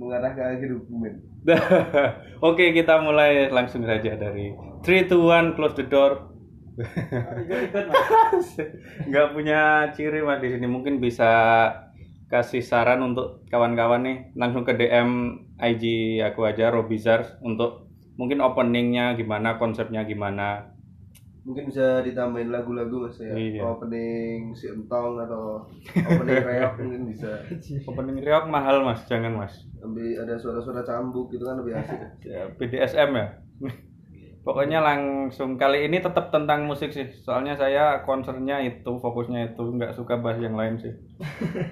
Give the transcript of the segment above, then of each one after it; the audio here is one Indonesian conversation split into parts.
mengarah ke akhir hubungan. Oke, kita mulai langsung saja dari 3 2 1 close the door. Nggak punya ciri mas di sini. Mungkin bisa kasih saran untuk kawan-kawan nih langsung ke DM IG aku aja Robizar untuk mungkin openingnya gimana konsepnya gimana Mungkin bisa ditambahin lagu-lagu mas ya. Iya. Opening si entong atau opening reok mungkin bisa. opening reok mahal mas jangan mas Lebih ada suara-suara cambuk gitu kan lebih asik. ya, BDSM ya pokoknya langsung kali ini tetap tentang musik sih soalnya saya konsernya itu fokusnya itu nggak suka bahas yang lain sih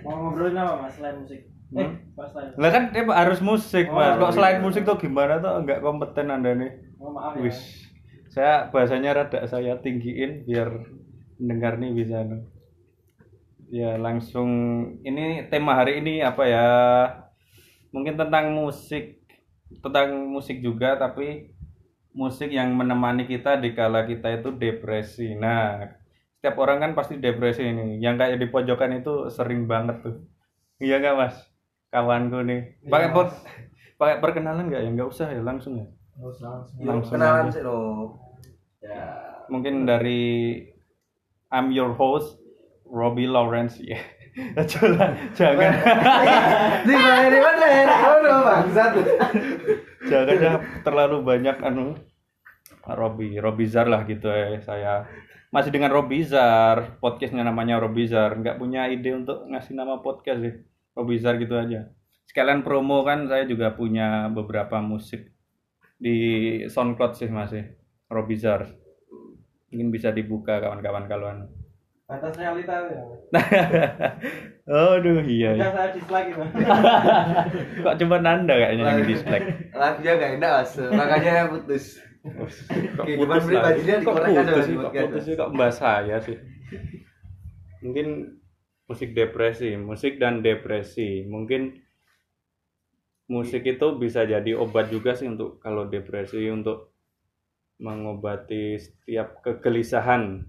Mau ngobrolin apa mas selain musik? Eh, Hmm? pas selain. lah kan dia harus musik Oh, mas kok iya. selain musik tuh gimana tuh nggak kompeten anda nih Oh maaf ya. wis saya bahasanya rada saya tinggiin biar mendengar nih bisa ya langsung ini tema hari ini apa ya? Mungkin tentang musik tentang musik juga tapi musik yang menemani kita di kala kita itu depresi. Nah setiap orang kan pasti depresi ini. Yang kayak di pojokan itu sering banget tuh. Iya nggak mas? Kawanku nih. Pakai pot pakai perkenalan nggak ya? Nggak usah ya langsung ya langsung. Kenalan sih lo. Ya. mungkin dari I'm your host Robbie Lawrence. Ya. Jangan jangan. Di mana di mana? Oh no bangsat. jangan dah terlalu banyak anu. Robbie Robizar lah gitu ya saya. Masih dengan Robizar podcastnya namanya Robizar nggak punya ide untuk ngasih nama podcast sih. Robizar gitu aja. Sekalian promo kan saya juga punya beberapa musik di SoundCloud sih masih Robizar mungkin bisa dibuka kawan-kawan kalau anu Batas realita ya. Aduh iya, Udah iya. saya dislike itu. Kok cuma Nanda kayaknya yang di dislike. Lagunya gak enak mas, makanya putus. Kok putus lah. pribadinya Kok putus sih? Kok putus sih? Kok mbak saya sih? Mungkin musik depresi, musik dan depresi. Mungkin musik itu bisa jadi obat juga sih untuk kalau depresi untuk mengobati setiap kegelisahan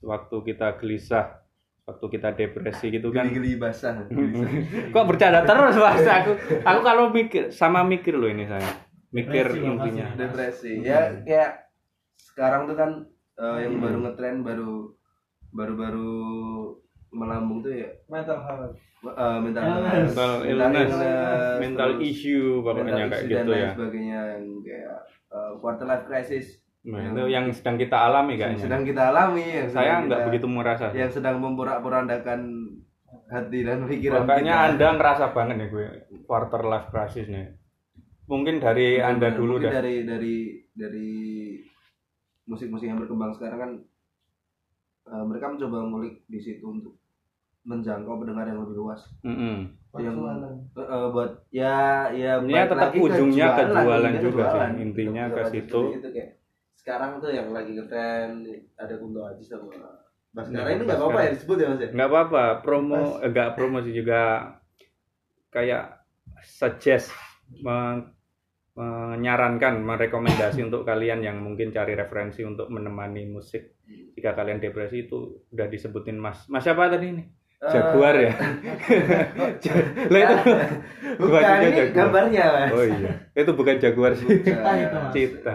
waktu kita gelisah, waktu kita depresi gitu kan. Geli-geli basah. Kok bercanda terus mas aku aku kalau mikir sama mikir loh ini saya mikir Depresi, intinya. Depresi. Ya kayak sekarang tuh kan eh, yang baru ngetren baru baru-baru melambung tuh ya? Mental health. eh, mental Illness. mental illness. illness, mental terus issue pokoknya mental kayak issue gitu dan ya. sebagainya yang kayak eh, quarter life crisis. Nah, itu yang sedang kita alami yang kayaknya sedang kita alami yang saya nggak begitu merasa yang sedang memporak-porandakan hati dan pikiran makanya kita. anda ngerasa banget nih gue quarter life crisis nih. Mungkin dari anda Mungkin dulu dah. dari dari dari musik-musik yang berkembang sekarang kan eh, mereka mencoba ngulik di situ untuk menjangkau pendengar yang lebih luas. Mm-mm. yang Perjuangan. eh, eh, buat ya ya Ya, tetap ujungnya ke jualan, jualan ke juga sih. Intinya ke situ. dari itu kayak sekarang tuh yang lagi ngetren ada Kunto Aji sama Baskara Nah, ini nggak apa-apa ya disebut ya mas ya? Nggak apa-apa promo eh, nggak promo sih juga kayak suggest men- menyarankan merekomendasi untuk kalian yang mungkin cari referensi untuk menemani musik. Jika kalian depresi itu udah disebutin mas. Mas siapa tadi ini jaguar ya? Lah itu bukan ini jaguar. gambarnya mas. Oh iya. Itu bukan jaguar sih. Cita itu mas. cita.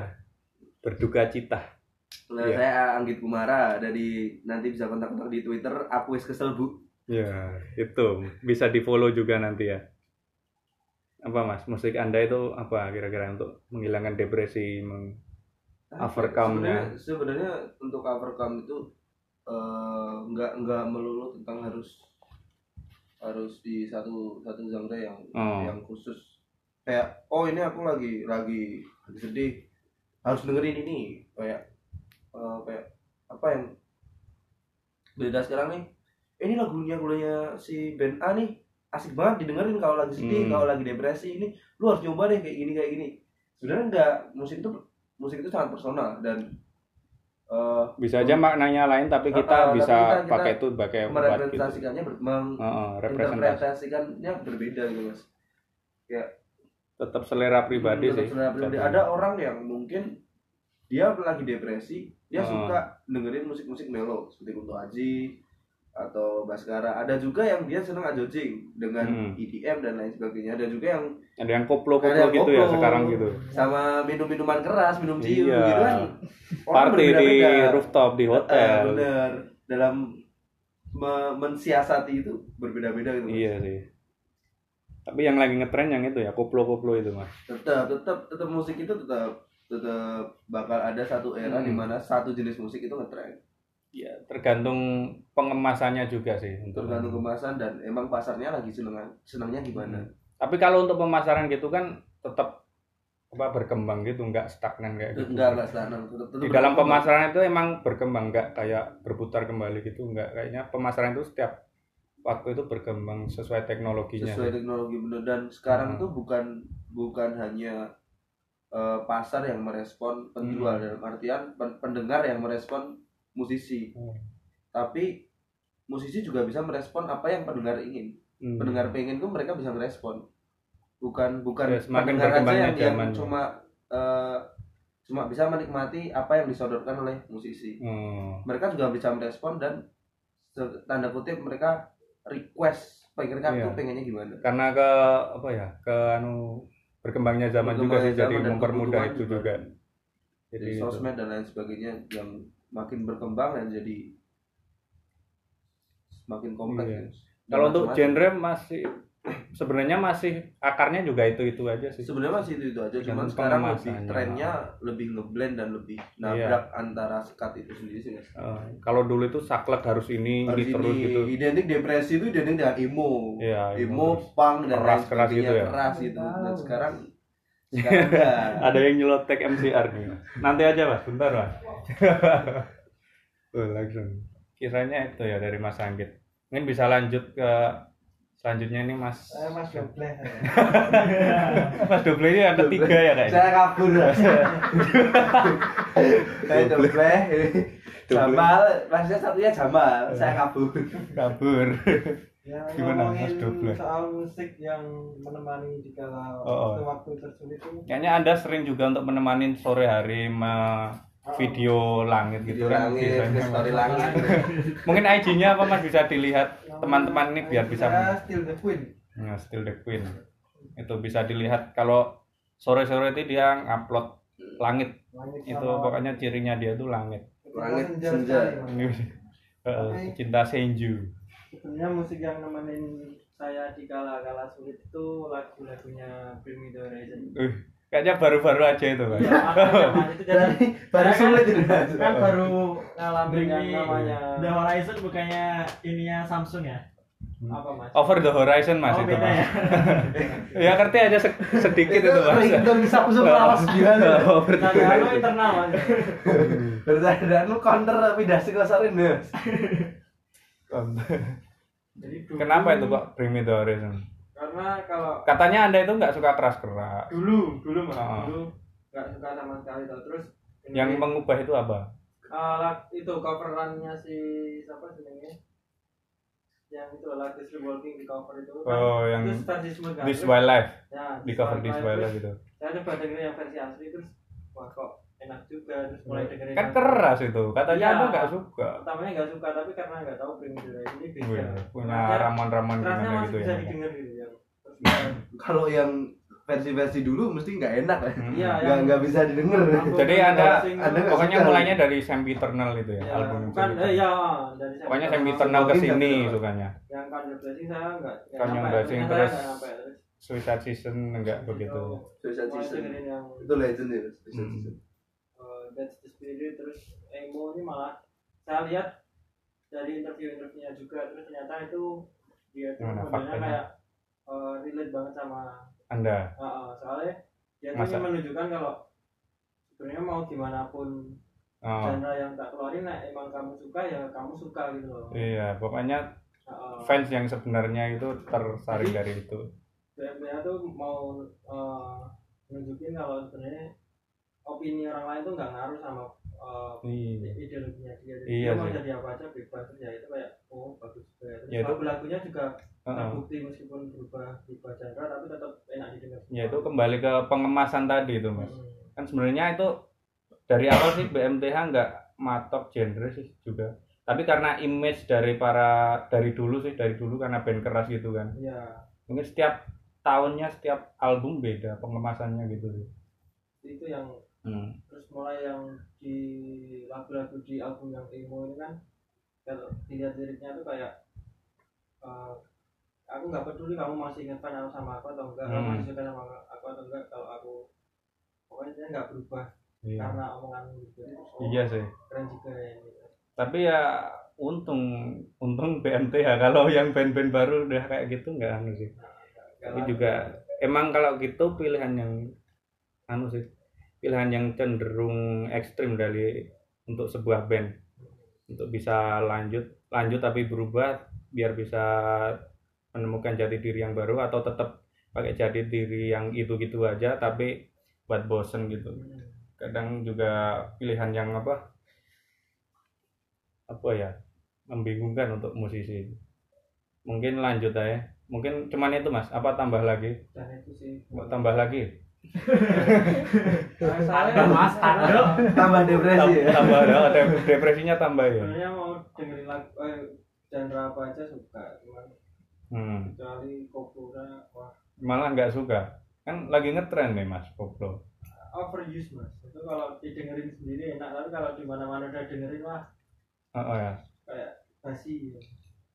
Berduka cita. Nah, Iya. saya Anggit Kumara dari nanti bisa kontak-kontak di Twitter aku wis kesel bu. Ya itu. Bisa di follow juga nanti ya. Apa mas? Musik anda itu apa kira-kira untuk menghilangkan depresi meng- Overcome-nya. sebenarnya sebenarnya untuk overcome itu eh, nggak nggak melulu tentang harus harus di satu satu genre yang Oh. yang khusus. Kayak oh ini aku lagi lagi lagi sedih harus dengerin ini. Kayak eh, kayak apa yang beda sekarang nih? Ini lagunya lagunya si band A nih asik banget didengerin kalau lagi sedih Hmm. kalau lagi depresi. Ini lu harus coba deh kayak gini kayak gini. Sebenarnya enggak musik itu musik itu sangat personal dan eh bisa aja maknanya lain tapi kita Ah, ah, tapi bisa kita- kita pakai itu pakai gitu. merepresentasikannya ber, meng- Heeh, representasi. interpretasikannya berbeda gitu mas. Tetap selera pribadi Menurut sih selera pribadi. ada orang yang mungkin dia lagi depresi dia Ah. suka dengerin musik-musik melo seperti Kunto Aji atau Baskara. Ada juga yang dia seneng ajojing dengan Hmm. EDM dan lain sebagainya. Ada juga yang ada yang koplo Ada koplo yang gitu ya koplo. sekarang gitu. Sama minum minuman keras minum ciu Iya. gitu kan. Party di rooftop di hotel. Bener. Dalam me- mensiasati itu berbeda-beda gitu iya sih. Tapi yang lagi ngetren yang itu ya koplo koplo itu mas. Tetap tetap tetap musik itu tetap tetap bakal ada satu era Hmm. di mana satu jenis musik itu ngetren ya tergantung pengemasannya juga sih untuk tergantung kemasan dan emang pasarnya lagi seneng senangnya gimana? Tapi kalau untuk pemasaran gitu kan tetap apa berkembang gitu nggak stagnan kayak gitu. Enggak enggak stagnan. Tetap, tetap di dalam pemasaran itu emang berkembang nggak kayak berputar kembali gitu nggak. Kayaknya pemasaran itu setiap waktu itu berkembang sesuai teknologinya sesuai teknologi bener. Dan sekarang Hmm. tuh bukan bukan hanya eh, pasar yang merespon penjual Hmm. dalam artian pen- pendengar yang merespon musisi Hmm. tapi musisi juga bisa merespon apa yang pendengar ingin Hmm. pendengar pengen tuh mereka bisa merespon bukan Ya, bukan semakin pendengar aja berkembangnya yang, yang cuma eh, cuma bisa menikmati apa yang disodorkan oleh musisi Hmm. mereka juga bisa merespon dan tanda kutip mereka request mereka Iya. tuh pengennya gimana karena ke apa ya ke anu berkembangnya zaman juga sih Berkembangnya jadi mempermudah itu juga. juga jadi jadi sosmed dan lain sebagainya yang makin berkembang dan jadi semakin kompleks Iya. ya. kalau untuk genre masih sebenarnya masih akarnya juga itu itu aja sih. Sebenarnya masih itu, itu aja cuman sekarang lebih trennya lebih ngeblend dan lebih nabrak antara sekat itu sendiri sih Eh, kalau dulu itu saklek harus ini Harus ini terus ini. gitu. Identik depresi itu identik dengan emo. Iya, emo terus. punk dan Keras- keras gitu ya? keras gitu. Dan sekarang ada yang nyelotek MCR nih. Nanti aja mas. Bentar mas. Oh, langsung. Kiranya itu ya dari Mas Anggit. Mungkin bisa lanjut ke selanjutnya ini Mas. Saya Mas Doble. Mas Doble ini yang ketiga ya kayaknya saya kabur saya coba Jamal maksudnya satunya Jamal. Saya kabur. Kabur Ya, Gimana, Mas ngomongin Doble? soal musik yang menemani di kala Oh, oh. waktu-waktu tersulit itu. kayaknya Anda sering juga untuk menemani sore hari me- video langit gitu video kan langit biasanya. story langit mungkin IG-nya apa Mas bisa dilihat teman-teman ini biar bisa Saya Still the Queen. Ya, Still the Queen. Itu bisa dilihat kalau sore-sore itu dia ngupload langit. Langit Itu sama- pokoknya cirinya dia tuh langit. Langit senja senja. cinta senju. Sebenarnya musik yang nemenin saya di kala-kala sulit itu lagu-lagunya Bring Me The Horizon. Uh, kayaknya baru-baru aja itu, Mas. Ya, Mas, itu jadi baru kan- sulit itu Mas. kan baru ngalamin yang namanya The Horizon bukannya ininya Samsung ya? apa mas? Over the horizon Mas oh itu. Mas. ya? ya ngerti aja se- sedikit itu, Mas. ringtone bisa usung lawas gila Over the Nah, anu horizon. internal mas. Bercanda lu counter pindah psikosarin Mas. Jadi dulu, Kenapa itu kok Bring Me The Horizon? Karena kalau Katanya Anda itu nggak suka keras-keras. dulu dulu mas Oh. dulu nggak suka sama sekali tau terus Yang mengubah itu apa? Lag- itu coverannya si siapa sih namanya? Yang itu lagu Sleepwalking di cover itu kan Oh, yang terus versi kan? This Wildlife, ya, di cover This Wildlife. Terus gitu. saya coba dengerin yang versi asli terus wah kok enak juga terus mulai dengerin Kan keras itu. Katanya Iya. Anda nggak suka. pertamanya nggak suka tapi karena nggak tahu Horizon ini beda Wih, punya ramuan-ramuan kerasnya gimana masih gitu bisa ya. didengar gitu ya Terus, Kalau yang versi-versi dulu mesti nggak enak ya. Hmm. Iya, Nggak bisa didengar. Aku- Jadi Anda Sing- Anda pokoknya mulainya dari Sempiternal itu ya, ya, album bukan Sempiternal. eh ya dari Pokoknya Sempiternal. Ke sini sukanya. yang kan Blessing saya nggak Kan nyampe. Blessing terus Suicide Season enggak begitu. Suicide mulai Season. dengerin yang Itu legend ya. Suicide Hmm. Season. The Spirit terus emo ini malah saya lihat dari interview-interviewnya juga terus ternyata itu dia tuh faktanya? kayak uh, relate banget sama Anda. uh, uh, soalnya dia tuh ingin menunjukkan kalau sebenarnya mau gimana pun Oh, genre yang tak keluarin nah emang kamu suka ya kamu suka gitu loh iya, pokoknya Uh, uh, fans yang sebenarnya itu tersaring dari itu. BMPA tuh mau uh, nunjukin kalau sebenarnya opini orang lain tuh nggak ngaruh sama uh, Iya. ideologinya dia jadi Iya dia mau sih. jadi apa aja bebas ya itu kayak oh bagus juga ya. Terus Ya, itu- lagu-lagunya juga Heeh. terbukti meskipun berubah berubah genre tapi tetap enak didengar Ya itu kembali ke pengemasan tadi itu, Mas. Hmm. Kan sebenarnya itu dari awal sih BMTH nggak matok genre sih juga. tapi karena image dari para dari dulu sih dari dulu karena band keras gitu kan ya mungkin setiap tahunnya setiap album beda pengemasannya gitu sih itu yang hmm. terus mulai yang di lagu-lagu di album yang emo ini kan kalau dilihat liriknya tuh kayak eh, aku nggak peduli kamu masih ingat fan sama aku atau enggak kamu Hmm. masih suka sama aku atau enggak kalau aku pokoknya dia nggak berubah iya. karena omongan gitu oh, iya sih keren juga ya ini tapi ya untung untung BMTH kalau yang band-band baru udah kayak gitu nggak anu sih Nggak tapi juga emang kalau gitu pilihan yang anu sih pilihan yang cenderung ekstrim dari untuk sebuah band. Untuk bisa lanjut lanjut tapi berubah biar bisa menemukan jati diri yang baru atau tetap pakai jati diri yang itu gitu aja tapi buat bosen gitu. Kadang juga pilihan yang apa apa ya membingungkan untuk musisi. Mungkin lanjut aja. Mungkin cuman itu mas. Apa tambah lagi? Dan itu sih. Mau tambah lagi Ada mas, ada. tambah depresi ya? Tambah ada dep- depresinya tambah ya? Sebenarnya mau dengerin lagu eh, genre apa aja suka cuman hmm. kecuali kopura wah. Malah nggak suka? Kan lagi ngetren nih mas koplo overuse mas. Itu kalau didengerin sendiri enak tapi kalau di mana mana udah dengerin wah. Oh, oh ya. Kayak basi ya.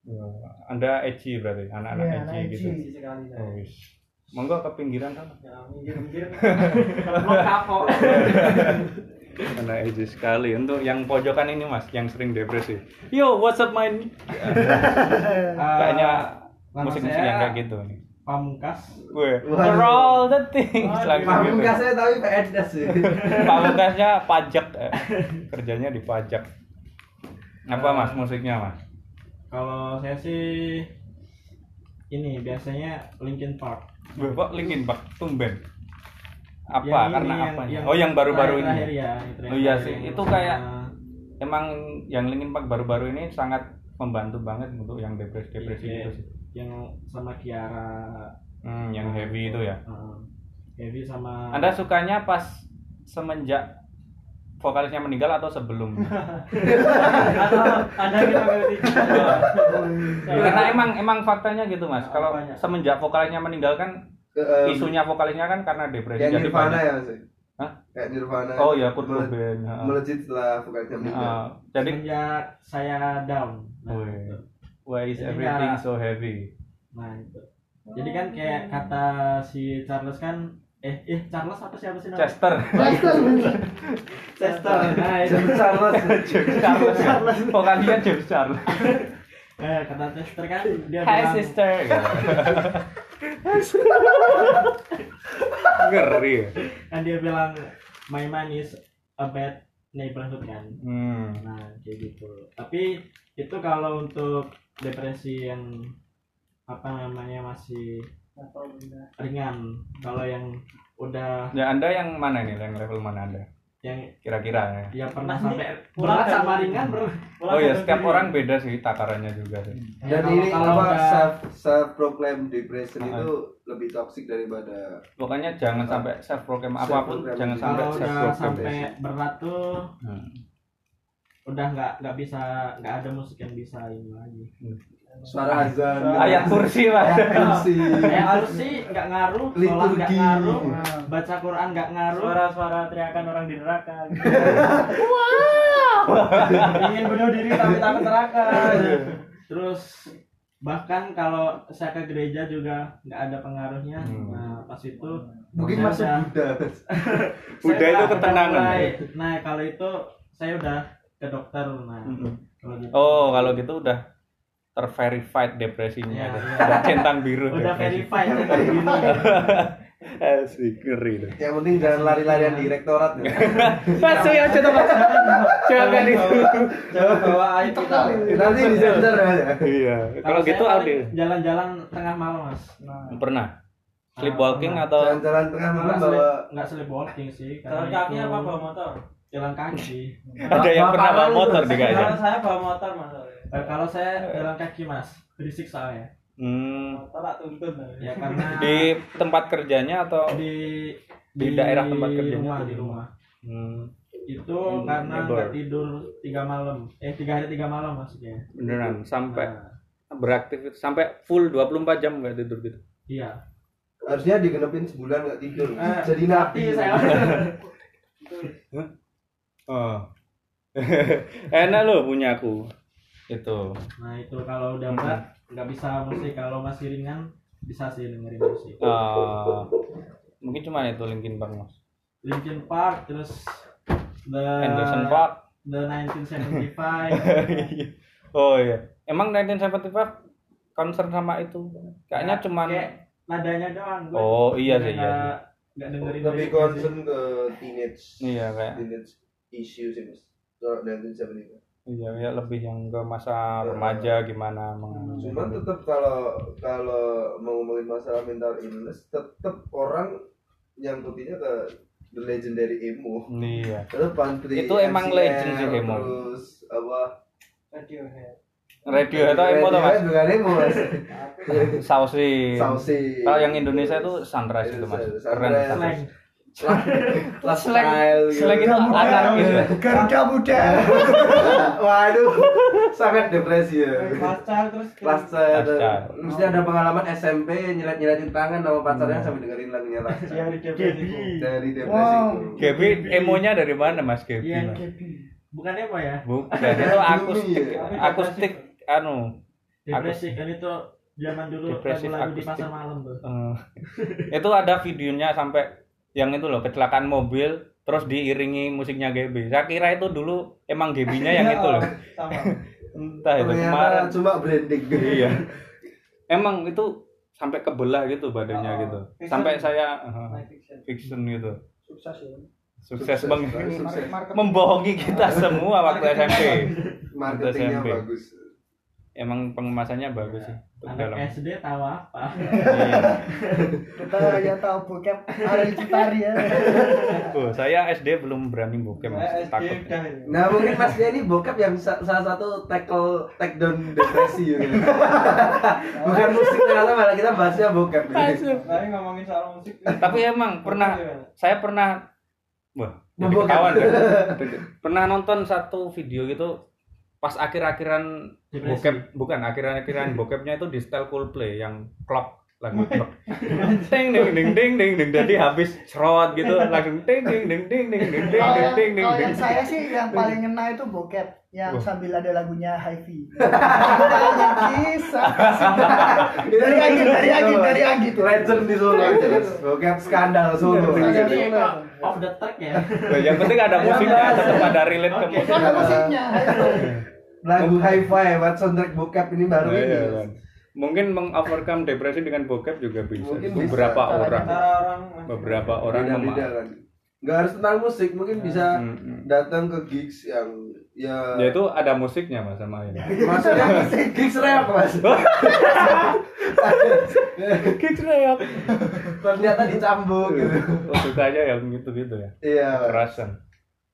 Ya, anda edgy berarti anak-anak Iya, edgy anak gitu. basi sekali oh. Monggo ke pinggiran kan ya minggir Kalau kapok. anak edgy sekali. Untuk yang pojokan ini mas yang sering depresi yo what's up man? Kayaknya nama musik-musik saya yang kayak gitu nih. Pamungkas. Gue for all the things Waduh, lagu gitu. Pamungkas saya tapi PNS sih. Pamungkasnya pajak eh. kerjanya di pajak. Apa mas musiknya mas? Kalau saya sih ini biasanya Linkin Park. Kok Linkin Park tumben. Apa? Yang karena apa yang oh yang baru-baru ini ya, terakhir Oh iya sih, itu kayak emang yang Linkin Park baru-baru ini sangat membantu banget untuk yang depresi-depresi Iya. gitu sih. Yang sama Kiara. Hmm, yang heavy itu ya. uh, Heavy sama Anda sukanya pas semenjak vokalisnya meninggal atau sebelum atau anda kita berarti karena emang emang faktanya gitu mas. Kalau Apanya? semenjak vokalisnya meninggal kan isunya vokalisnya kan karena depresi kayak jadi Nirvana banyak. ya mas? Hah? kayak Nirvana. Oh ya Kurt Cobain melejit setelah vokalisnya meninggal. Ah, jadi semenjak saya down. Nah, why is Jadi everything so heavy? Nah itu jadi kan kayak kata si Charles kan eh eh Charles apa siapa sih namanya? Chester. Chester nah itu. Charles. James Charles. Vokalisnya James Charles. Eh kata Chester kan? Dia Hi bilang sister. Ngeri. Kan dia bilang my man is a bad neighborhood kan? Hmm. nah kayak gitu. Tapi itu kalau untuk depresi yang apa namanya masih ringan. Kalau yang udah ya anda yang mana nih yang level mana anda? Yang kira-kira ya. Ya pernah Mas, sampai pulang sama ringan bro. Oh ya setiap orang beda sih takarannya juga sih. Dan Ya, ini kalau- apa udah- self self proclaim depression Ah. itu lebih toksik daripada pokoknya jangan sampai self proclaim apa pun Self-proclaim. jangan sampai kalau self proclaim sampai berat tuh Hmm. udah nggak nggak bisa nggak ada musik yang bisa ini lagi suara azan. ayat kursi mas ayat kursi. kayak kursi nggak ngaruh sholat nggak ngaruh baca Quran nggak ngaruh. Suara-suara teriakan orang di neraka. Ingin bunuh diri tapi takut neraka. Terus bahkan kalau saya ke gereja juga nggak ada pengaruhnya. Hmm. nah pas itu mungkin masuk udah- Buddha. Saya Buddha udah- itu ketenangan, ya? nah kalau itu saya udah ke dokter nah kalau gitu. Oh kalau gitu udah terverified depresinya Iya, ada. iya. udah centang biru. Udah depresi. verified ya kayak gini. Asik ngeri yang penting jangan lari-larian di rektorat ya. Mas, ya coba mas jangan itu jangan bawa kita. Nanti di sensor ya. Iya. Kalau gitu Aldi. jalan-jalan tengah malam mas. Pernah? Sleepwalking pernah. atau jalan-jalan tengah malam nggak bawa nggak sleepwalking sih jalan karena kaki apa bawa motor? jalan kaki. Ada yang pernah bawa motor di kalau kayaknya saya bawa motor mas Eh, kalau saya jalan kaki mas. Berisik soalnya. Hmm, motor tak tuntun. Ya karena di tempat kerjanya atau di di daerah tempat kerjanya? rumah atau di di rumah. Hmm. itu Hmm, karena nggak tidur tiga malam. Eh tiga hari tiga malam maksudnya. Beneran sampai Nah, beraktivitas sampai full 24 jam nggak tidur gitu? Iya. Harusnya digenepin sebulan nggak tidur. Eh, jadi nabi Tapi saya oh. Enak loh punya aku itu. Nah itu kalau udah berat nggak bisa musik. Kalau masih ringan bisa sih dengerin musik. Eh, mungkin cuma itu Linkin Park mas. Linkin Park terus the Anderson Park. The 1975 oh iya. Emang 1975 konser sama itu? Kayaknya Nggak, cuman kayak nadanya doang gua oh iya sih iya nggak dengerin lebih sih. concern ke teenage iya kayak teenage issue sih mas. Kalau 1975 iya ya lebih yang ke masa remaja gimana meng- cuman tetap kalau kalau mau ngomongin masalah mental illness tetap orang nyangkutinnya ke the legendary emo. Iya. Terus Pantri Itu emang MCR, legend sih emo. terus apa? Radiohead. Radio itu emo tuh mas? Radiohead bukan emo mas. Sausi Sausi kalau yang Indonesia itu sunrise itu mas. Keren Sunrise. Slang- gitu. slang. Itu ya. Garuda muda. Waduh sangat depresi ya. Pacar terus Child. mesti ada pengalaman SMP nyilat-nyilatin tangan sama pacarnya sambil dengerin lagunya yang di depresi dari depresi Wow. Emonya dari mana mas Gaby Iya, mas? bukan emo ya? Bukan. Itu akustik akustik anu. Depresi kan itu zaman dulu lagu-lagu di pasar malam tuh Eh, itu ada videonya sampai yang itu loh kecelakaan mobil terus diiringi musiknya GB. Saya kira itu dulu emang GB-nya yang itu loh. sama Entah itu ternyata kemarin. cuma branding Iya. Emang itu sampai kebelah gitu badannya Oh, gitu. fiction. Sampai saya Live fiction fiction gitu. sukses ya Sukses, Sukses, bang. sukses. Membohongi kita semua waktu SMP. marketingnya SMP. bagus Emang pengemasannya bagus sih. anak dalam. SD tahu apa Iya. Kita hanya tahu bokep Ari Cipari ya. Oh, saya SD belum berani bokep. Mas. Takut. ya. nah mungkin mas dia ini bokap yang sa- salah satu tackle take down depresi gitu. bukan musik ternyata malah kita bahasnya bokap gitu. Tadi ngomongin soal musik Tapi emang pernah saya pernah wah ketahuan kan pernah nonton satu video gitu pas akhir-akhiran bokep bukan akhir-akhiran bokepnya itu di style Coldplay yang clock lagu clock ding ding ding ding ding ding jadi habis serot gitu langsung ding ding ding ding ding ding ding ding yang, ding ding kalau ding yang saya sih yang paling ngena itu bokep yang sambil ada lagunya Hi-Fi. Kisah. dari Agit, dari Agit, dari Agit. legend di Solo bokap skandal Solo kok off the track ya Nah, yang penting ada musiknya tetap ada relate ke Kan ada musiknya. Lagu hi-fi buat soundtrack bokap ini baru Iya, ini kan. mungkin mengovercome depresi dengan bokep juga bisa Mungkin bisa. beberapa Caranya orang beberapa orang beda-beda memang kan nggak harus tentang musik mungkin bisa Hmm, hmm. datang ke gigs yang ya ya itu ada musiknya mas sama ini maksudnya gigs rap mas Gigs rap. ternyata dicambuk gitu Oh, sukanya yang gitu-gitu ya. iya Kerasan.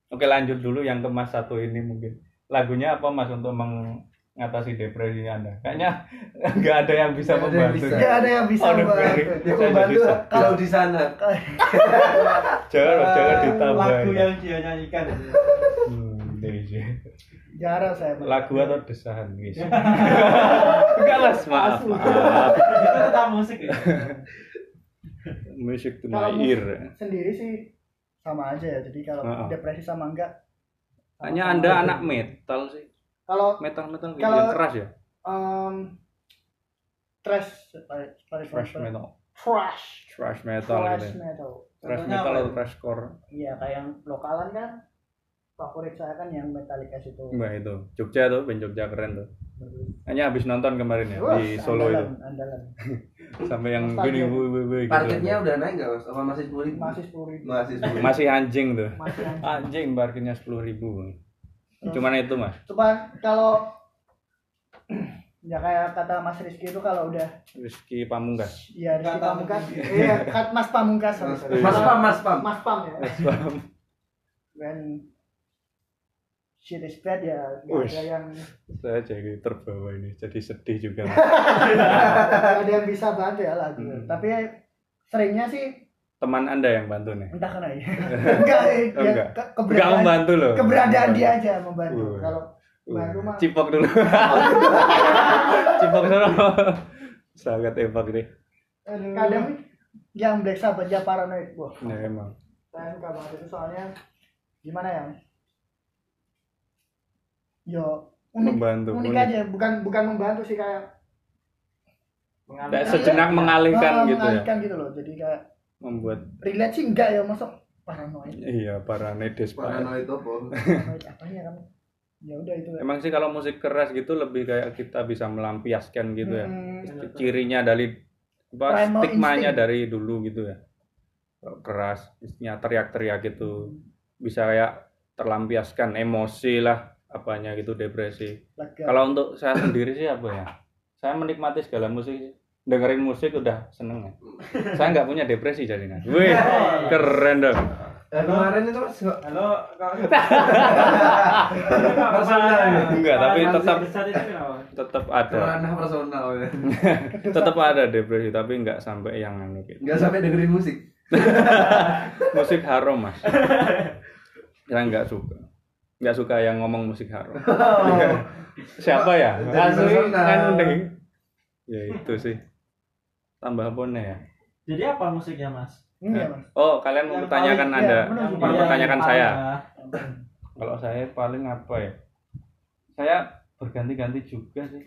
Oke lanjut dulu yang ke Mas satu ini mungkin. Lagunya apa Mas untuk mengatasi depresi Anda? Kayaknya nggak ada yang bisa Nggak ada yang membantu. bisa. Gak ada yang bisa membantu. Kalau di sana Jangan, jangan ditambah. lagu yang dia nyanyikan Hmm, DJ. Jarang saya. Lagu atau desahan guys? Enggak mas, maaf, maaf. itu tentang musik ya Music to my musik ear. sendiri sih sama aja ya. Jadi kalau Heeh. depresi sama enggak. Hanya sama-sama Anda anak metal sih. Kalau Metal-metal Kalau- yang keras ya? um, trash, Thrash metal. Trash. Thrash metal Thrash gitu. ya. metal. Contohnya metal atau thrash Iya kayak yang lokalan kan favorit saya kan yang Metallica itu. Wah itu Jogja tuh, band Jogja keren tuh. Hanya habis nonton kemarin ya Wah, di Solo itu, andalan, Andalan. sampai yang gini, wih, wih, gitu. parkirnya udah naik nggak mas apa masih sepuluh ribu Masih sepuluh ribu. masih sepuluh masih anjing tuh. Masih anjing. Anjing parkirnya sepuluh ribu. Cuman itu mas. Coba kalau ya kayak kata Mas Rizky itu kalau udah Rizky Pamungkas. ya Rizky Kata Pamungkas, iya kat Mas Pamungkas, Mas- Pam, Mas Pam. Mas Pam ya. Mas Pam. When is bad ya Uish. ada yang Saya jadi terbawa ini, jadi sedih juga. ada yang bisa bantu ya lagu. Hmm. Tapi seringnya sih teman anda yang bantu nih? Entah kenapa ya. Enggak eh, Oh, dia enggak. ke- keberadaan membantu loh. keberadaan dia aja membantu. Uh. kalau mah cipok dulu. Cipok dulu. Sangat epak deh kadang yang Black Sabbath ya paranoid. Wah. Nah, emang. Saya suka banget itu soalnya gimana ya yo unik membantu unik unik. aja. Bukan bukan membantu sih kayak Kayak sejenak mengalihkan Oh, gitu ya? mengalihkan gitu loh. Jadi kayak membuat relate sih enggak ya masuk paranoid. Iya paranoides pak paranoid apa? Paranoid apanya kamu ya udah itu. Emang sih kalau musik keras gitu lebih kayak kita bisa melampiaskan gitu ya. Hmm, cirinya dari apa stigmanya instinct. dari dulu gitu ya. Keras istinya teriak-teriak gitu bisa kayak terlampiaskan emosi lah apanya gitu depresi. Lega. kalau untuk saya sendiri sih apa ya? Saya menikmati segala musik dengerin musik udah seneng ya. Saya nggak punya depresi jadinya. Wih keren dong. Kemarin itu mas halo kak. Enggak tapi tetap tetap ada. Ranah personal ya. Tetap ada depresi tapi nggak sampai yang anu gitu nggak sampai dengerin musik. Musik haram mas. Saya nggak suka nggak suka yang ngomong musik haram siapa ya? Asli kan ya itu sih. Tambah apa ya? Jadi apa musiknya mas? Iya, Mas. oh kalian mempertanyakan paling- anda. Yang mempertanyakan paling saya? kalau saya paling apa ya? Saya berganti-ganti juga sih.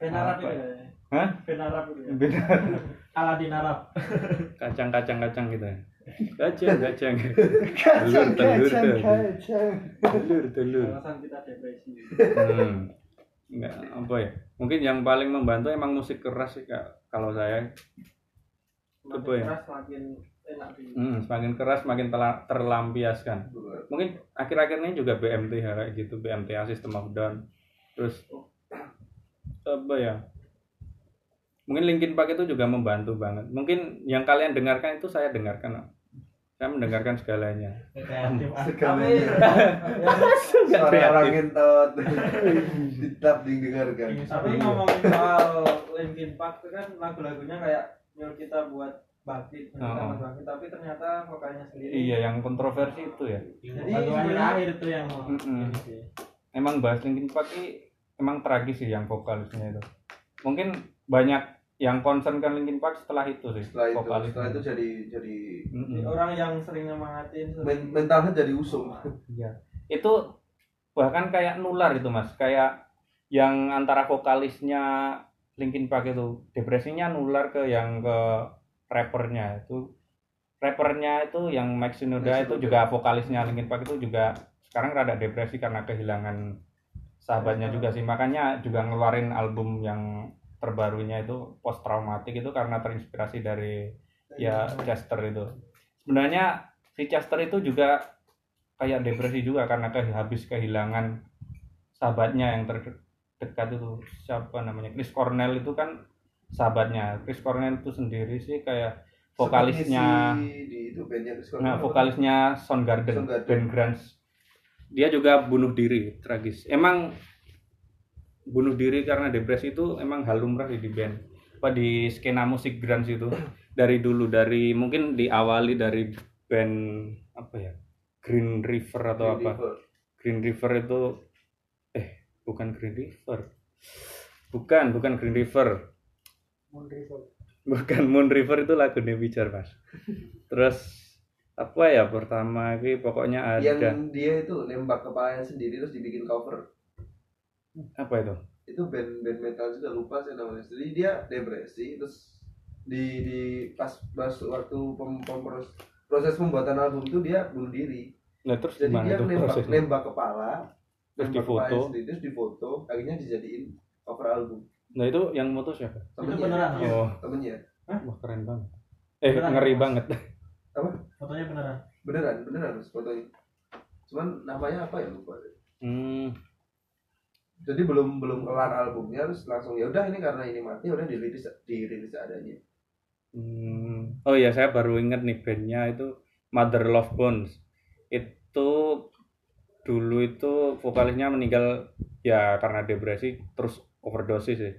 Band Arab itu ya? ya? Hah? Arab itu ya? Aladin Arab. kacang-kacang-kacang gitu ya kacang kacang Kacang, telur, kacang, telur. kacang. telur telur. Alasan kita depresi. Hmm. Nggak, apa ya? Mungkin yang paling membantu emang musik keras sih kak. Kalau saya. Semakin Apa ya? keras semakin enak hmm, semakin keras semakin terlampiaskan. Mungkin akhir-akhir ini juga BMT ya, kayak gitu. BMTA System of Down. Terus apa ya? Mungkin Linkin Park itu juga membantu banget. Mungkin yang kalian dengarkan itu saya dengarkan saya mendengarkan segalanya. Kreatif. segalanya. Suara orang ngentot. Ditap didengarkan. Tapi ngomongin soal Linkin Park itu kan lagu-lagunya kayak nyuruh kita buat bangkit Oh. oh. bangkit tapi ternyata vokalnya sendiri. Iya yang kontroversi itu ya. Jadi Lagu sebenarnya- akhir itu yang mau. Sih. emang bahas Linkin Park ini emang tragis sih yang vokalisnya itu. Mungkin banyak yang concern kan Linkin Park setelah itu sih setelah itu setelah itu jadi jadi Mm-mm. orang yang sering nyemangatin sering- men- mentalnya jadi usung. Iya. Itu bahkan kayak nular itu mas, kayak yang antara vokalisnya Linkin Park itu depresinya nular ke yang ke rappernya. Itu rappernya itu yang Max Shinoda Max itu juga vokalisnya Linkin Park itu juga sekarang rada depresi karena kehilangan sahabatnya juga sih. Makanya juga ngeluarin album yang terbarunya itu post traumatik itu karena terinspirasi dari ya Chester. Itu. Sebenarnya si Chester itu juga kayak depresi juga karena ke, habis kehilangan sahabatnya yang terdekat itu siapa namanya Chris Cornell itu kan sahabatnya. Chris Cornell itu sendiri sih kayak vokalisnya Seperti si di itu bandnya Chris nah vokalisnya Soundgarden, Soundgarden. band grunge dia juga bunuh diri tragis. Emang bunuh diri karena depresi itu emang hal lumrah di band. Apa di skena musik grunge itu. Dari dulu dari mungkin diawali dari band apa ya Green River atau Green apa. River. Green River itu eh bukan Green River. Bukan bukan Green River. Moon River. bukan Moon River itu lagu Nevijar mas. Terus apa ya pertama ini pokoknya ada. yang dia itu nembak kepalanya sendiri terus dibikin cover apa itu? Itu band band metal juga lupa saya namanya. Jadi dia depresi terus di di pas pas waktu pem, pem- proses pembuatan album itu dia bunuh diri. Nah terus jadi dia itu nembak prosesnya? nembak kepala Terus nembak difoto. kepalanya sendiri, terus difoto akhirnya dijadiin cover album. Nah itu yang moto siapa? Itu temennya beneran. Iya, oh. Temennya. Wah keren banget. Eh Beneran, ngeri Mas? banget. Fotonya beneran. beneran beneran Mas, fotonya. Cuman namanya apa ya lupa hmm, jadi belum belum kelar albumnya terus langsung ya udah ini karena ini mati udah dirilis dirilis adanya hmm. oh iya saya baru inget nih bandnya itu Mother Love Bones. Itu dulu itu vokalisnya meninggal ya karena depresi terus overdosis sih.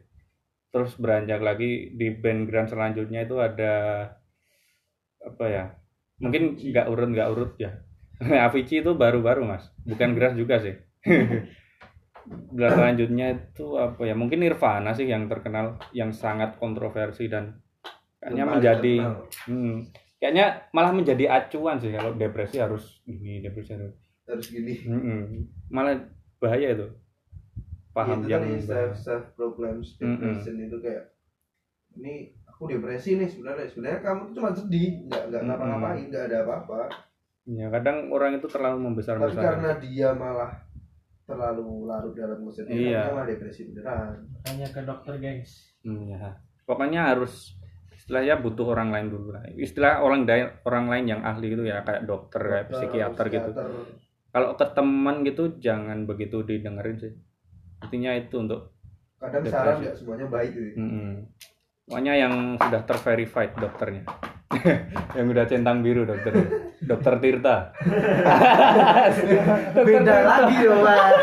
Terus beranjak lagi di band grand selanjutnya itu ada apa ya mungkin nggak urut nggak urut ya. Avicii itu baru-baru mas. Bukan Grass juga sih selanjutnya itu apa ya? Mungkin Nirvana sih yang terkenal yang sangat kontroversi dan kayaknya paling menjadi terkenal. hmm, kayaknya malah menjadi acuan sih kalau depresi harus ini depresi harus harus gini. Mm-mm. malah bahaya itu. Paham itu yang tadi self self proclaims depression itu kayak ini aku depresi nih sebenarnya. Sebenarnya kamu tuh cuma sedih nggak nggak Mm-mm. ngapa-ngapain nggak ada apa-apa. Ya kadang orang itu terlalu membesar tapi besar karena dia malah terlalu larut dalam kesedihan Iya. malah depresi beneran Tanya ke dokter gengs. Hmm, ya. pokoknya harus istilahnya butuh orang lain dulu lah istilah orang lain orang lain yang ahli gitu ya kayak dokter kayak Dokter, psikiater gitu kalau ke teman gitu jangan begitu didengerin sih intinya itu untuk kadang Depresi. saran nggak semuanya baik gitu mm pokoknya yang sudah terverified dokternya yang udah centang biru dokter dokter Tirta Beda lagi dong mas.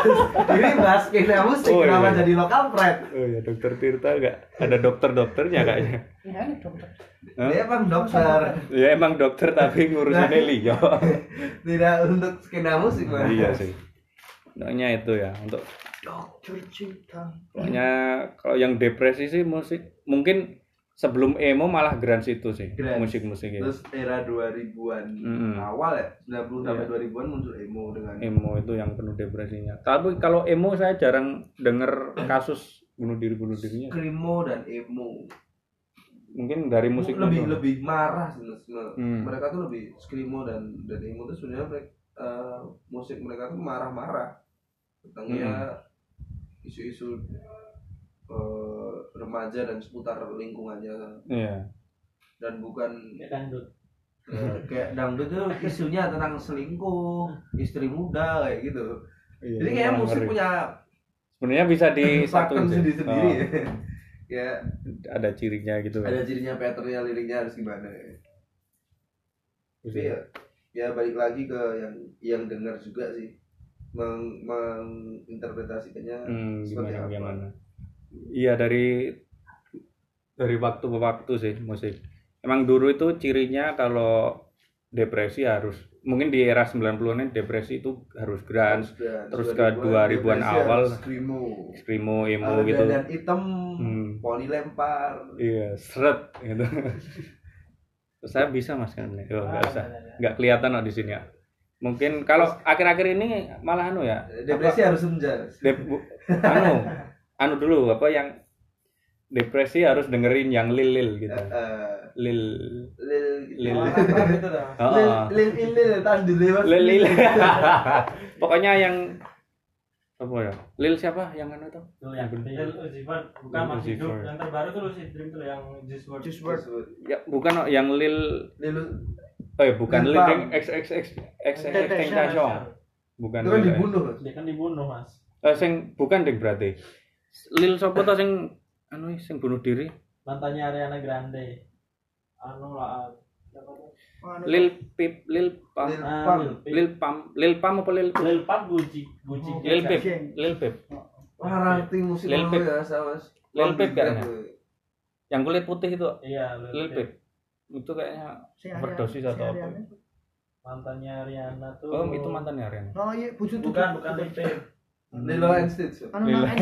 Ini bahas skena musik Oh, kenapa iya. jadi lokal pride? oh ya dokter Tirta enggak ada dokter dokternya kayaknya Ya dokter. Hah? Dia emang dokter, ya emang dokter tapi ngurusin Lio tidak untuk skena musik mas. iya sih pokoknya itu ya untuk Dokter cinta. Pokoknya kalau yang depresi sih musik mungkin sebelum emo malah grunge itu sih Grunge. musik-musik itu. terus era 2000-an Mm-mm. awal ya 90 sampai Iya. 2000-an muncul emo dengan Emo itu yang penuh depresinya. Tapi kalau emo saya jarang denger kasus bunuh diri bunuh dirinya. screamo dan emo Mungkin dari musik lebih lebih marah sebenarnya Hmm. mereka tuh lebih screamo dan dan emo tuh sebenarnya mereka, eh, musik mereka tuh marah-marah tentang Hmm. ya isu-isu eh, remaja dan seputar lingkungannya Iya. dan bukan Kayak dangdut. eh, kayak dangdut tuh isunya tentang selingkuh istri muda kayak gitu Iya, jadi kayak musik ngeri. punya sebenarnya bisa disatuin pakem sih. sendiri-sendiri Oh, ya ada cirinya gitu. ada cirinya patternnya liriknya harus gimana ya. Tapi ya, ya balik lagi ke yang yang dengar juga sih meng, menginterpretasikannya Hmm, seperti gimana apa. gimana. Iya dari dari waktu ke waktu sih musik. Emang dulu itu cirinya kalau depresi harus mungkin di era 90-an depresi itu harus grunge, terus ke 2000-an awal, screamo screamo, emo Ada gitu. dan hitam Hmm. poni lempar Iya, seret gitu. Saya bisa Mas kan? Oh, enggak usah. Enggak kelihatan kok di sini ya. Mungkin kalau akhir-akhir ini malah anu ya. depresi harus senja Dep- anu anu dulu apa yang depresi harus dengerin yang lil lil gitu Eh, lil lil Lil. Oh, rap itu dah. Oh, lil oh. lil lil lil lil pokoknya yang apa ya lil siapa yang anu tuh Tuh yang Lil Uzi Vert. bukan Lil Mas Hidup. Yang terbaru tuh Lucid Dream tuh yang Juice WRLD. Juice WRLD. ya bukan oh, yang lil lil oh ya bukan Lil lil yang x x x x x Tentacion bukan itu kan Lil, eh. dibunuh. Dia kan dibunuh mas. eh sing bukan ding berarti lil sopo tuh sing anu sing bunuh diri Mantannya Ariana Grande. Anu lah. Tuh? lil pip lil pam Lil Ah. Lil pam lil pam apa lil Lil Pump Gucci Gucci. lil pip lil pip Wah, ranting musik Lil Peep. ya. Lil kayaknya. gue. yang kulit putih itu Iya lil pip itu kayaknya Ariana- atau apa? Ariana. Mantannya Ariana tuh. oh itu mantannya Ren Oh iya, bujuk tuh. Bukan bukan Lil Peep. Lilo and Stitch. Anu Lilo and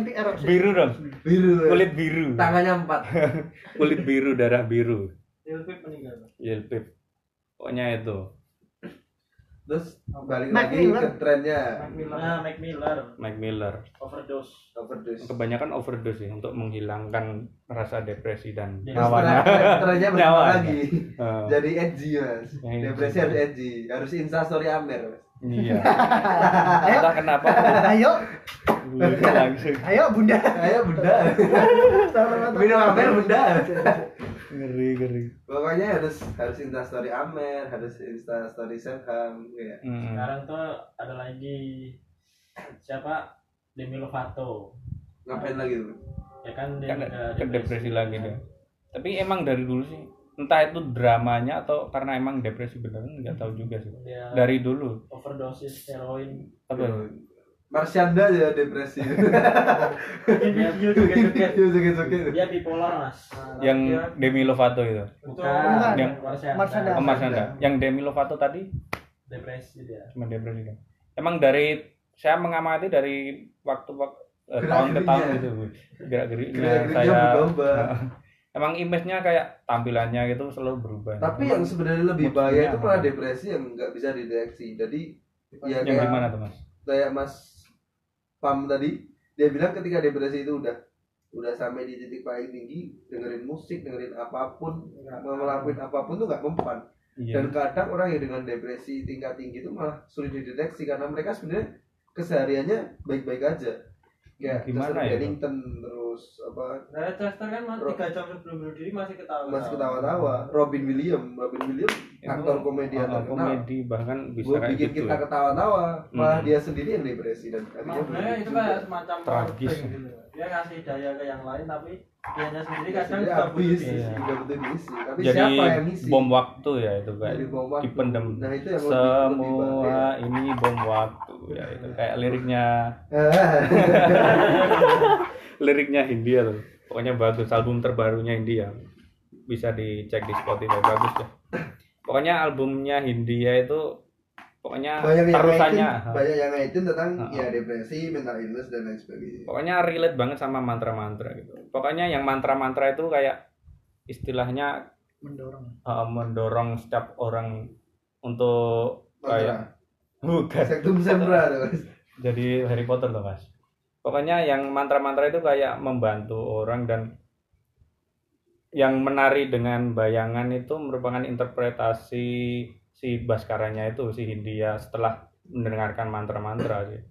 NPR. biru dong Biru. kulit biru Tangannya empat. kulit biru darah biru Peep meninggal. lil pip pokoknya itu Terus balik Mac lagi Miller. ke trennya Mac Miller. Nah, Mac Miller. Mike Miller Overdose. overdose. kebanyakan overdose sih untuk menghilangkan rasa depresi dan Yes. Terus nyawanya tren- trennya berubah Nyawanya. lagi. Eh, Jadi edgy mas. Yang Depresi harus edgy. Harus instastory Amer mas. Iya entah kenapa Ayo, langsung ayo Bunda. Ayo bunda. Minum Amer bunda. ngeri ngeri Pokoknya harus harus instastory Amer, harus instastory Selham. Ya. Hmm. Sekarang tuh ada lagi siapa Demi Lovato. Ngapain lagi tuh? Ya kan dia kan juga ke depresi lagi deh tapi emang dari dulu sih entah itu dramanya atau karena emang depresi beneran nggak tahu juga sih. Dia dari dulu. Overdosis heroin. apa? Iya. Marsyanda aja depresi. joget-joget Iya, dia bipolar mas. Yang Demi Lovato itu. Bukan. Yang- Marsyanda. oh, Mas Anda yang Demi Lovato tadi? Depresi dia. Cuma depresi kan emang dari saya mengamati dari waktu waktu eh, tahun ke tahun gitu gerak geriknya Gerak-geriknya saya berubah-ubah. emang image-nya kayak tampilannya gitu selalu berubah. Tapi yang sebenarnya lebih bahaya itu malah depresi yang nggak bisa dideteksi. Jadi ya yang kayak gimana tuh mas? kayak Mas Pam tadi dia bilang ketika depresi itu udah udah sampai di titik paling tinggi dengerin musik dengerin apa pun mau ngelakuin apa pun tuh nggak mempan. Iya. Dan kadang orang yang dengan depresi tingkat tinggi itu malah sulit dideteksi karena mereka sebenarnya kesehariannya baik-baik aja. Kayak Gimana ya, Bennington terus apa nah Chester kan tiga jam sebelum bunuh diri masih ketawa masih ketawa-tawa Robin William Robin William aktor komedi terkenal komedi bahkan bisa kayak bikin gitu kita ya. ketawa-tawa malah Hmm. dia sendiri yang depresi dan akhirnya bunuh itu kayak semacam Tragis. gitu. Dia ngasih daya ke yang lain tapi dianya sendiri Dia kadang. Iya. nggak butuh diisi tapi jadi siapa yang ngisi bom waktu ya itu kayak Jadi bom waktu. dipendem Nah, itu yang lebih- lebih semua bahaya. ini bom waktu ya itu kayak liriknya liriknya Hindia tuh pokoknya bagus album terbarunya Hindia bisa dicek di Spotify bagus ya pokoknya albumnya Hindia itu pokoknya banyak yang terusannya ngaitin banyak yang ngaitin tentang Ha-ha. ya depresi mental illness dan lain sebagainya pokoknya relate banget sama mantra-mantra gitu pokoknya yang mantra-mantra itu kayak istilahnya mendorong. uh, mendorong setiap orang untuk kayak bukan. Jadi Harry Potter loh mas. Pokoknya yang mantra-mantra itu kayak membantu orang dan yang menari dengan bayangan itu merupakan interpretasi si Baskaranya itu si Hindia setelah mendengarkan mantra-mantra sih.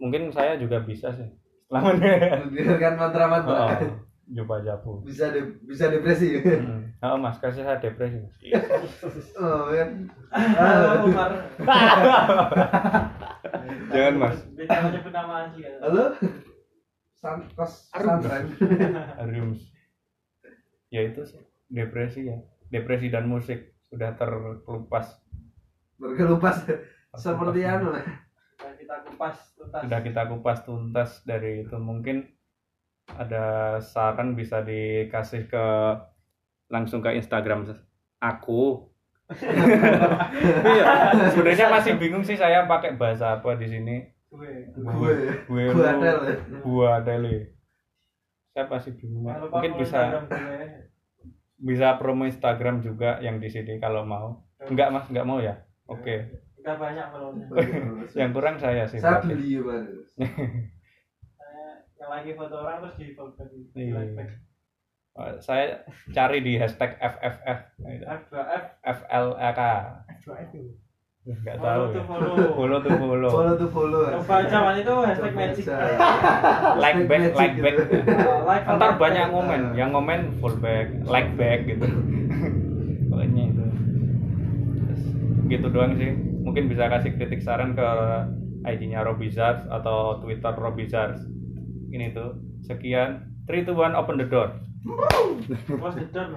Mungkin saya juga bisa sih. Setelah mendengar Dengarkan mantra-mantra. Oh, Jupa Japu bisa de bisa depresi Hmm. Oh, mas kasih saya depresi mas. Iya. oh kan. Jangan mas. Bisa menyebut nama asli kan. halo San kos santren Ariums. Ya itu sih depresi ya. Depresi dan musik sudah terkelupas. berkelupas seperti anu lah Dan kita kupas tuntas. Sudah kita kupas tuntas dari itu mungkin ada saran bisa dikasih ke langsung ke Instagram aku. Iya, sebenarnya masih bingung sih saya pakai bahasa apa di sini. Gue. gue gue gue gua Deli. Saya masih bingung. Mungkin bisa gue. bisa promo Instagram juga yang di sini kalau mau. Enggak Mas, enggak mau ya. Oke. Kita banyak followernya. Yang kurang saya sih. saya beli lagi foto orang terus di Iya. like back. Oh, Saya cari di hashtag FFF F2F FLK. F2F itu Enggak tahu. follow Ya. to follow. Follow tuh follow. follow tuh follow. Coba itu hashtag magic. Like back, like back. gitu. Uh, like Ntar banyak ngomen, yang ngomen full back, like back gitu. Pokoknya itu. Terus, gitu doang sih. Mungkin bisa kasih kritik saran ke ID-nya Robizars atau Twitter Robizars. Ini tuh. Sekian. 3 2 1 open the door. Close the door.